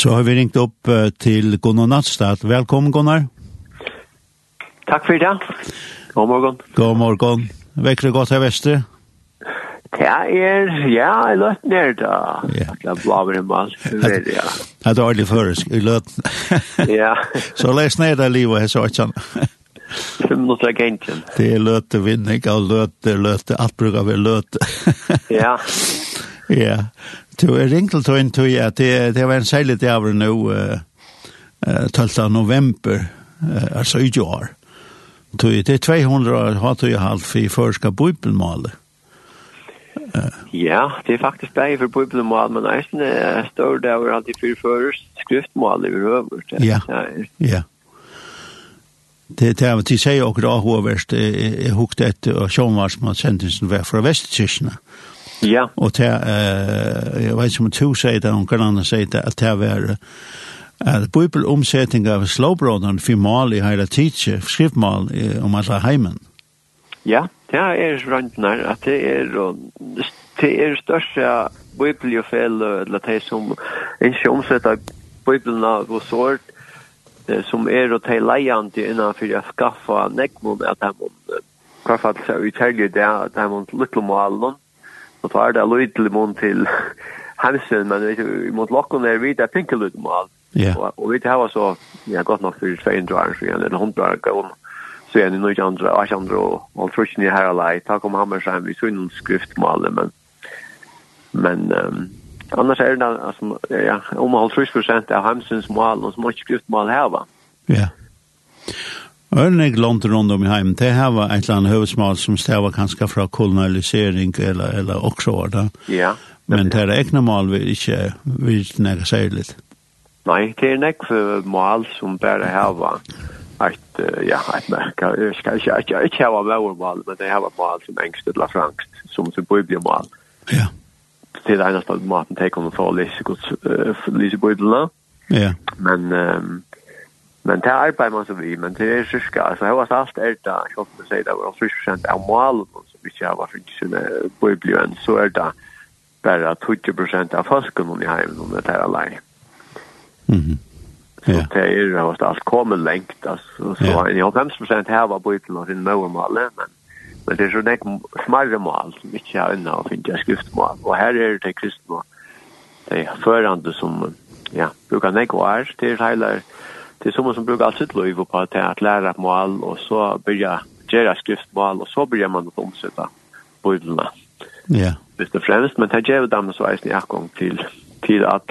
Så har vi ringt opp til Gunnar Nattstad. Velkommen, Gunnar. Takk for det. God morgon. God morgon. Vekker det godt her vestre? Ja, er, ja, jeg løt ned da. Ja. Jeg er blaver en mann. Ja. Det er dårlig føresk, jeg løt. Ja. Så les ned det livet jeg sa ikke sånn. Fem minutter er agenten. Det er løte vinning av løte, løte, alt bruker vi løte. Ja. Ja, du er ringt til en tøy at det, det var en særlig dag nå, uh, 12. november, uh, altså i år. Tøy, det er 200 år, har tøy halvt for første bøybelmålet. Uh. Ja, det er faktisk bare for bøybelmål, men eisen er større der hvor alltid fyrir først skriftmål i røver. Ja, ja. Det er at de sier akkurat hoverst, jeg hukte etter, og sjånvarsmann sentensen var från Vestkirkene. Ja Ja. Og til, eh, jeg vet ikke om to sier det, noen andre sier det, at det var at bibelomsetning av slåbrådene for mal i hele tidsje, skriftmal om alle heimen. Ja, det er røntgen her, at det er, det er største bibeljofel, eller det som ikke omsetter bibelen av oss året, som er å ta leiende innanfor å skaffe nekmon at de må, i seg fall det, at de må lytte om alle noen, Og tar det løy til mån til Hansen, men vi mot lokken er vidt, jeg tenker løy til mål. Og vi tar var så, ja, godt nok for 200 år, så jeg er 100 år gav så er det noe andre, og ikke andre, og alt trusjen i her alai, ta kom hammer seg, vi så noen skriftmål, men, men, annars er det, altså, ja, om halv trusjen prosent av Hansens mål, og som ikke skriftmål her, va? Ja. Örnig långt runt om i heim, det här var ett eller annet som stava kanske fra kolonialisering eller, eller också var det. Ja. Men det er egna mål vi inte vill näga seg lite. Nei, det er nekk mål som bare hava et, ja, et ska, jeg skal ikke, ikke, ikke hava mål, men det hava mål som engst eller frangst, som som bibelmal. Ja. Det er eneste maten det kommer fra å lese godt, lese. Ja. Men, um, Men det arbeider man så vi, men det er syska, altså jeg var alt er det, jeg håper å si det, og 30% av malen som ikke har vært ikke sine bøybliven, så er det bare 20% av fasken i heimen om det er alene. Mhm. Så det er jo alt kommet lengt, altså, så jeg har 50% her var bøybliven av sin nøvermale, men men det er så nek smarre mal som ikke har unna å finne skriftmal, og her er det kristne, det er førande som, ja, brukar nek var, det er heilar, det är som som brukar alltid löv på att att lära mål och så börja göra skriftmål och så börjar man att omsätta biblarna. Ja. Det är främst men det ger dem så är det gång till till att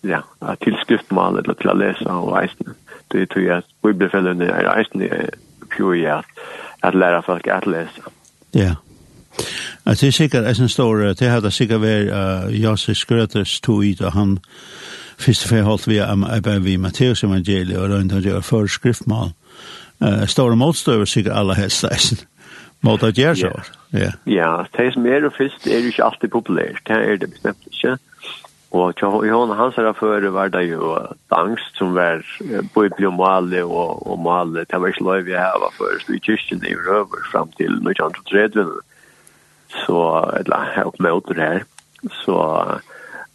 ja, att till skriftmål eller till att läsa och eisen. Det tror jag att bibelfällen är eisen pure ja att lära folk att läsa. Ja. Alltså det är säkert en stor det hade säkert varit uh, Josef Skröters tog och han Først og fremst holdt vi om vi Matteus evangeliet og rundt og gjør for skriftmål. Uh, Store motstøver sikkert alle helst leisen mot at gjør så. Ja, ja det som er og først er jo ikke alltid populært. Det er det bestemt ikke. Og i hånden hans før var det jo angst som var bøyblig og male og, og male. Det var ikke lov vi her var først i kyrkjen i røver fram til 1930. Så, eller, jeg oppmøter her. Så,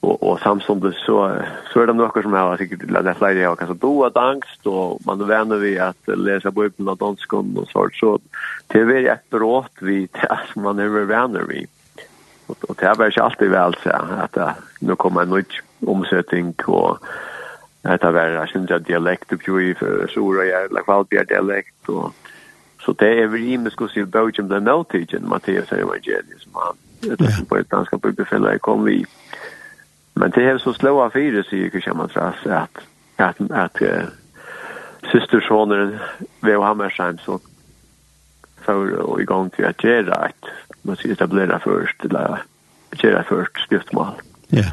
og og samstundes så så er det några som har säkert lärt sig att kanske då att angst og man vänner vi att läsa bibeln och danskon och sånt så det är et brått vi til som man er vänner vi og, og det är ikke alltid vel så at att nå kommer en nytt omsetning og omsättning och Detta jeg synes synda dialekt upp ju i för sura jag eller kvalbjer dialekt og så det är väl med skulle si Belgium den Maltigen Matteus evangeliet som han det är på et danska bibelfälla kom vi Men det är så slåa fyra så gick ju man tras att att att uh, systersonen Veo Hammersheim så för och igång till att göra ett man ska etablera först eller göra först skriftmål. Ja.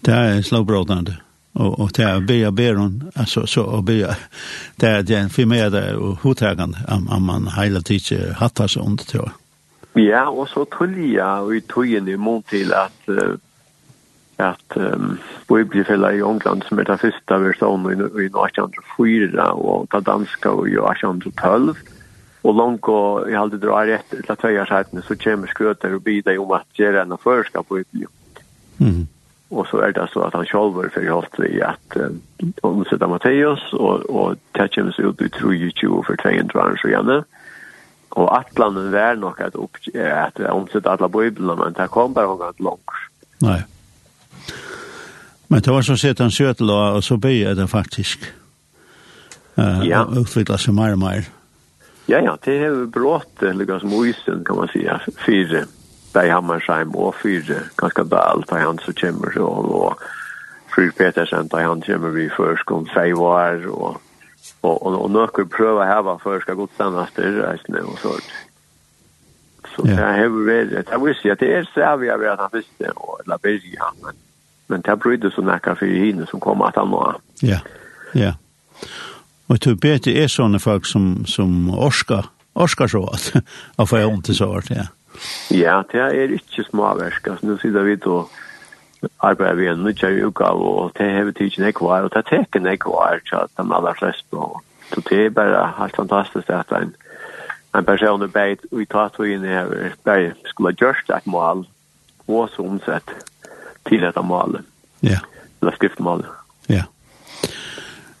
Det är slowbrodande och och det är be beron alltså så och be det är den för mig där och hotagande om om man hela tiden hattar sånt tror jag. Ja, och så tror jag och i tojen i mot till att at um, Bibelfella i England som er den første versjonen i 1804 og den danske i 1812 og langt og jeg hadde drar rett til at tøyer seg så kommer skrøter og bider om at gjøre en førskap på Bibelen mm. og så er det så at han selv er forholdt vi at um, omsett Matteus og, og det kommer seg ut i 23 for 200 år så gjerne og atlanen var nok at, opp, at omsett alle Bibelene men det kom bare langt langt Nei. Men det var så sett han søtel, og så bygde det faktisk. Uh, ja. Og utviklet seg mer og mer. Ja, ja, det er brått, eller som oisen, kan man säga, fire bei Hammersheim og fyra, ganske bæl, da han så kommer og, og Fru Petersen, da han kommer vi først om fem år, og, og, og, og noen prøver å heve først, skal godt stendast reisene, og sånt. Så det har vært, det jag visste ju det er så här vi har varit han visste, och la börja men, men det har brydde så nekka for hinner som kommer at han var. Ja, ja. Og jag tror att det är folk som, som orskar, orskar så at, at få ont til sånt, ja. Ja, det er ikke småversk. Altså, nå sitter vi til arbeider vi en nødvendig utgave, og det har vi tidsen ikke var, og det er teken ikke var, så de aller fleste. Så det er bare helt fantastisk at en, en person beit vi tar tog in här där skulle gjort ett mål och så omsett till ett mål. Ja. Eller skriftmål. Ja.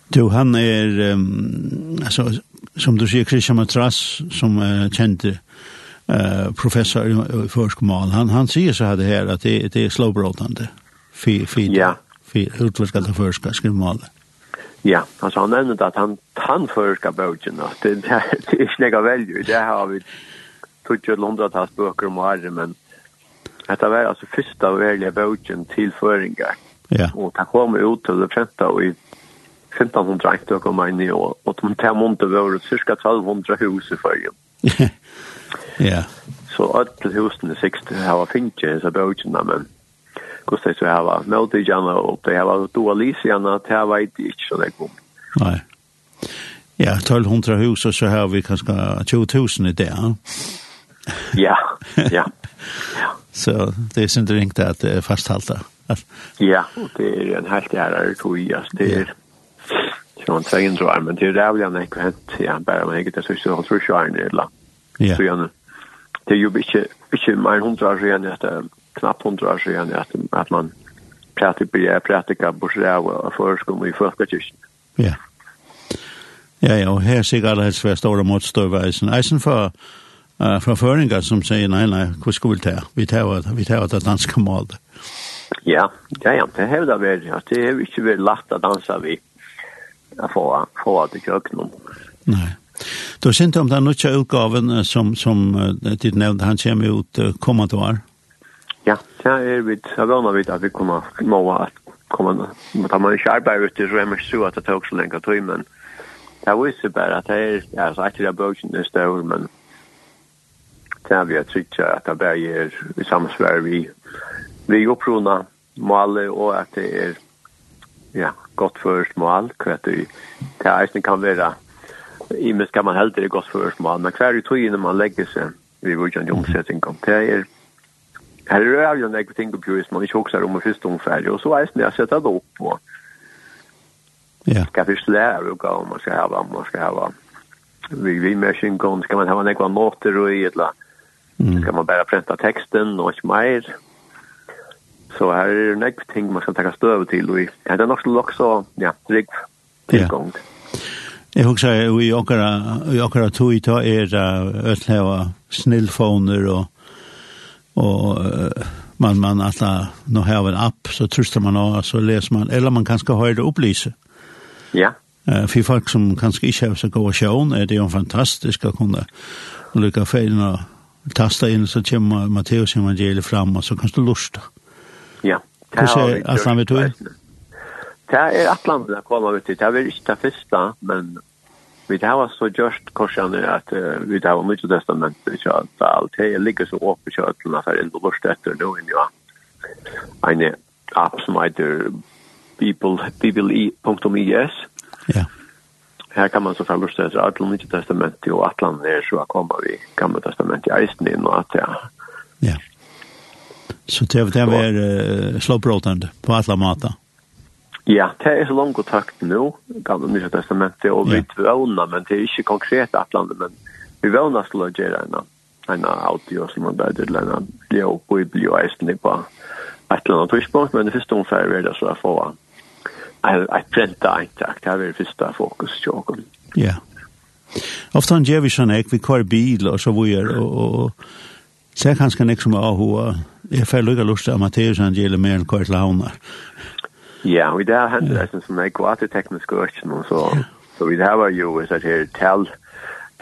Du, han är um, alltså som du säger Christian Matras som är uh, känd uh, professor i, i förskomal. Han han säger så här det här att det, det är slowbrotande. Fi fi. Ja. Fi utländska förska skrivmål. Ja. Ja, altså han nevnte at han tannførska bøkken, det, det er ikke nega velju, det har vi tog jo hundratals bøker om året, men dette var altså første av velje bøkken til føringar. Ja. Og det kom ut til det fremte i 1500 ektor kom inn i år, og de tar måneder var cirka 1200 hus i førjen. ja. Så alle husene sikkert har finnet disse bøkene, men hvordan det så her var møtegjerne, og det her var dualiserne, det her var det ikke så det kom. Nei. Ja, 1200 hus, og så har vi kanskje 20 000 i det, ja? ja, ja. Så det er synd ringt at det er fasthalta. Ja, og det er en helt jære tog i oss. Det er sånn 300 år, men det er rævlig han ikke hent. Ja, bare man ikke det sørste holdt for kjøren i et. Ja. Så gjerne, det er jo ikke, ikke mer hundra år igjen at knappt hundra år sedan att, att man pratar börjar på borsrea och förskum i första. Ja. Ja, ja, og her sikkert er det svært store motstøver eisen. Eisen for uh, fra føringer som sier, nei, nei, hva skal vi ta? Vi tar vi tar det danske målet. Ja, ja, ja, det hevda vel, Ja. det er ikke vel lagt å danse vi få, få att det kjøkkenen. Nei. Du har sint om den nya utgaven som, som uh, ditt nevnte, han kommer ut uh, kommande år. Ja, det er vi, jeg vana vidt at vi kommer nå at komme, da man ikke arbeider ute, så er man så at det tok så lenge tøy, men det viser bare at det er, ja, så etter det bøkene er større, men det er vi at sikker at det bare er i samsvær vi, vi opprona målet, og at det er, ja, godt først mål, hva det er, kan være, i men ska man helt det gott først mål, men kvar i tog tøyene man lägger sig vi vill ju inte omsätta omsetning det är här Her ju en nekve ting på pjøys, man ikke hokser om i første omfærg, og så är det jag sätter det upp på. Ja. Skal och gå om man ska ha, man ska ha. Vi, vi med kjønngånd, ska man ha en nekve måter och i et eller Mm. ska man bara pränta texten och inte mer. Så här är det en nekve ting man ska ta stöv till och det er nok nok så, ja, rigg tilgång. Jeg husker, vi okkara, vi akkurat tog i ta er uh, ötleva snillfoner og og man man alla nå har en app så trustar man och så läser man eller man kanske har det upplyse. Ja. Eh för folk som kanske inte har så goda sjön är det ju fantastiskt att kunna lycka fina tasta in så kommer Matteus evangeliet fram och så kan du lusta. Ja. Det är att man vet. Det är att landa kommer ut. till. Det är inte det första men vi det var så just korsande at uh, vi det var mycket testament så at alt det ligger så uppe så at när för ändå bort etter då inn ja en app som heter people people.es ja her kan man så fall lust etter alla nya testament och atlan er så kommer vi gamle testament i eisen inn og at ja. Ja. Så det det var uh, slåbrotande på alla matar. Ja, det er så langt og takt nå, gamle Nye Testamentet, og vi vøvner, men det er ikke konkret atlandet, men vi vøvner skulle gjøre en, en audio som man bedre, til en leo bibel og eisen på et eller annet tidspunkt, men det første omfærd er det så å få et brenta eintakt, det er det første fokus til åkken. Ja. Ofta han gjør vi sånn ek, vi kvar bil og så videre, og, og så er kanskje nek som er ahua, jeg får lukka lust av Matteus gjelder mer enn kvar til havnar, Ja, og i det her hender det som sånn er kvaterteknisk økken, og så, så vi det her var jo sånn her tell,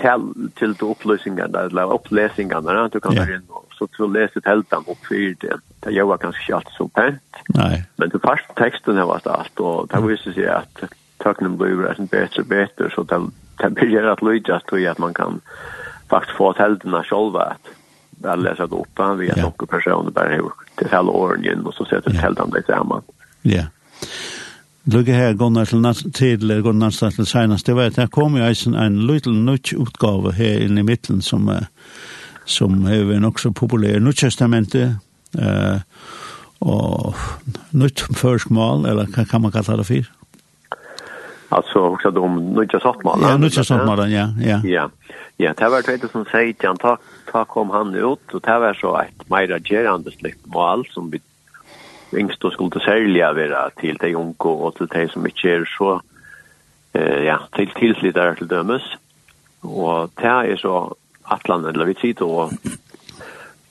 tell til de oppløsningene, eller opplesningene, du kan være inn så så så läste tältan och för det. Det jag var ganska kört så pent. Nej. Men det fast texten här var allt och det visste sig att tacknen blev rätt bättre bättre så det det blir att lyda så att man kan faktiskt få tältarna själva att väl läsa det upp vi yeah. några personer där hur till hela åren och så sätter tältan det samman. Ja. Yeah. Lugge her Gunnar til næst, til Gunnar til senast, det var at kom jo ein en liten nutch utgave her inne i midten som, som er nok så populær nødtestamentet, eh og nødt førskmal, eller hva kan man kalla det for? Alltså också de nöjda sattmannen. Ja, nöjda sattmannen, ja. Ja, ja. ja det var det som säger att han ta, ta kom han ut och det var så ett mera gerande släkt mål som vi yngst og skulle særlig være til de unge og til de som ikke er så eh, ja, til tilslittere til dømes. Og det er så atlan, eller vi sier og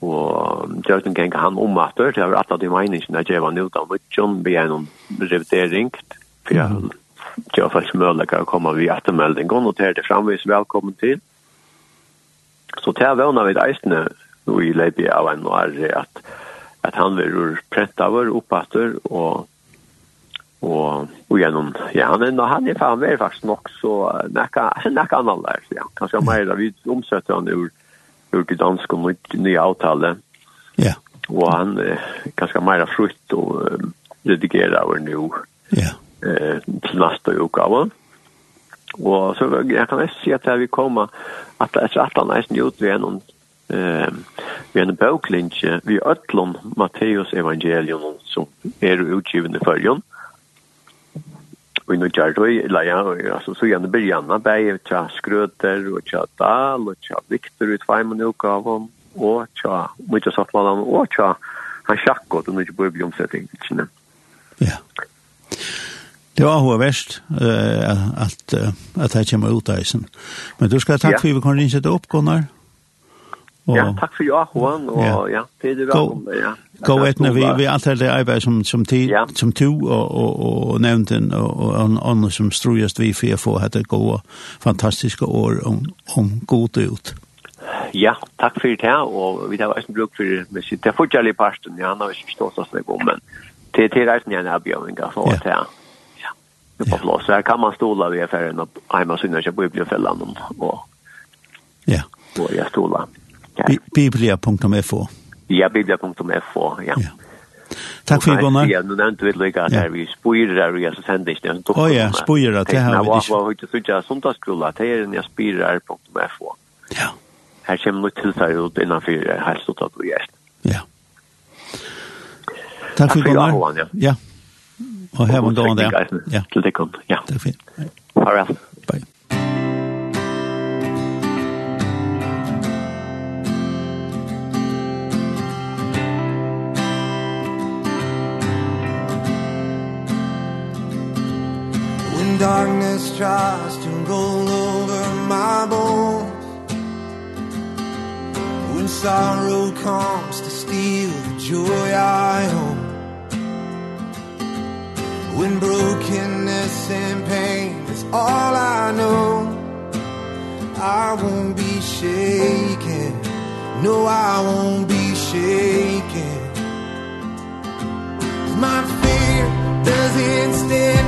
og Jørgen gikk han om at det har vært at i meningen at jeg var nødt av mye vi er noen revidering for jeg det var faktisk mulig å komme ved ettermeldingen og det det framvis velkommen til så det er vel når vi reisende i løpet av en år at at han vil verur prentaver oppatter og og og gjennom, ja han er, han er, fan väl faktisk nok så näka näka annan der, ja Kanskje mer där vi omsätter han ur ur det danske nytt nya avtalet ja. Og han er kanske mer frukt og um, redigera över nu ja. eh till nästa utgåva och så jag kan nästan se att vi kommer att att han är gjort vid någon eh vi en boklinje vi ötlon Matteus evangelion som är utgiven i följon. Vi nu gör det la ja alltså så igen blir Janna bäj tja skröter och tja dal och tja Victor ut fem minuter av hon och tja mycket satt man och tja han schackot och nu börjar bli omsättning. Ja. Det var hva verst uh, at, uh, at jeg kommer ut av isen. Men du skal ska tack for vi kan inte sätta opp, Gunnar. Og, Ja, takk for jag Juan och ja, det er är välkommen. Ja. Gå etter, när vi vi antar det arbeid som som ti, ja. som to og, og, og och och og, og andre som strujast vi for å få dette gode, fantastiske år om om god ut. Ja, takk for det og vi har brukt for det, det er fortsatt fortjali pasten. Ja, när vi förstår oss det går men det det är inte en erbjudning för att ja. Ja. Det på plats här kan man stola vid affären och hemma synas jag på bibliofällan och Ja. Och jag stolar. Biblia.fo. Ja, biblia.fo, ja. ja. Tack för Gunnar. Ja, nu nämnde vi lika där vi spyrer spyrar och så sändes det. Oh ja, spyrar det här. Ja, vad har du så jag söndagsskola det är när spyrar.fo. Ja. Här kommer något till sig ut innan för här står det ju. Ja. Tack för Gunnar. Ja. Og her var då där. Ja. Til det kom. Ja. Tack för. Har darkness tries to roll over my bones. When sorrow comes to steal the joy I own. When brokenness and pain is all I know. I won't be shaken. No, I won't be shaken. My fear doesn't stand.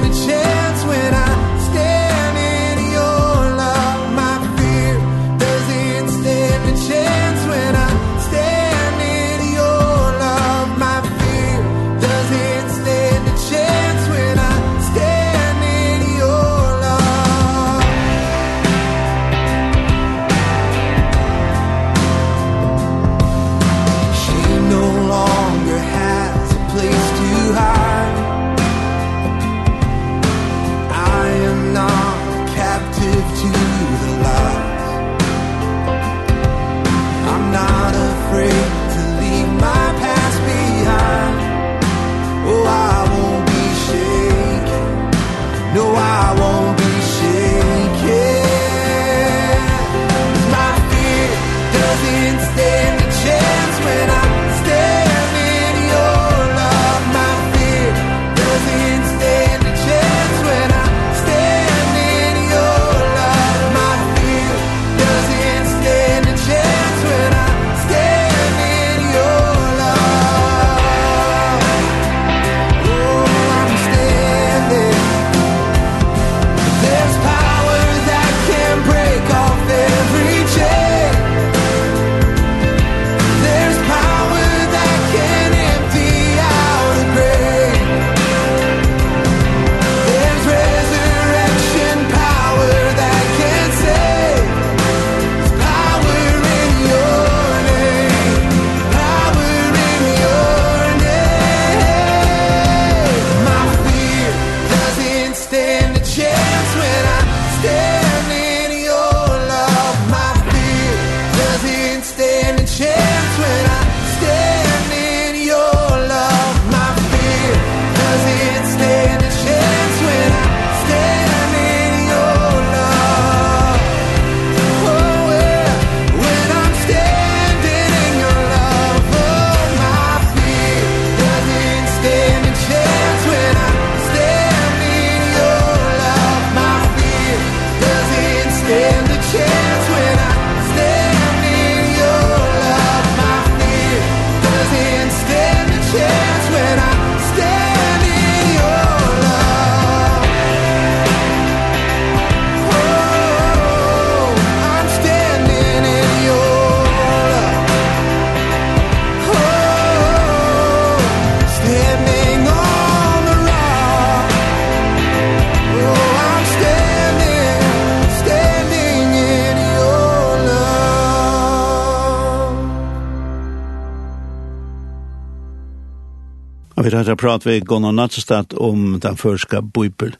har jeg pratet ved Gunnar Nattestad om den første bøybel.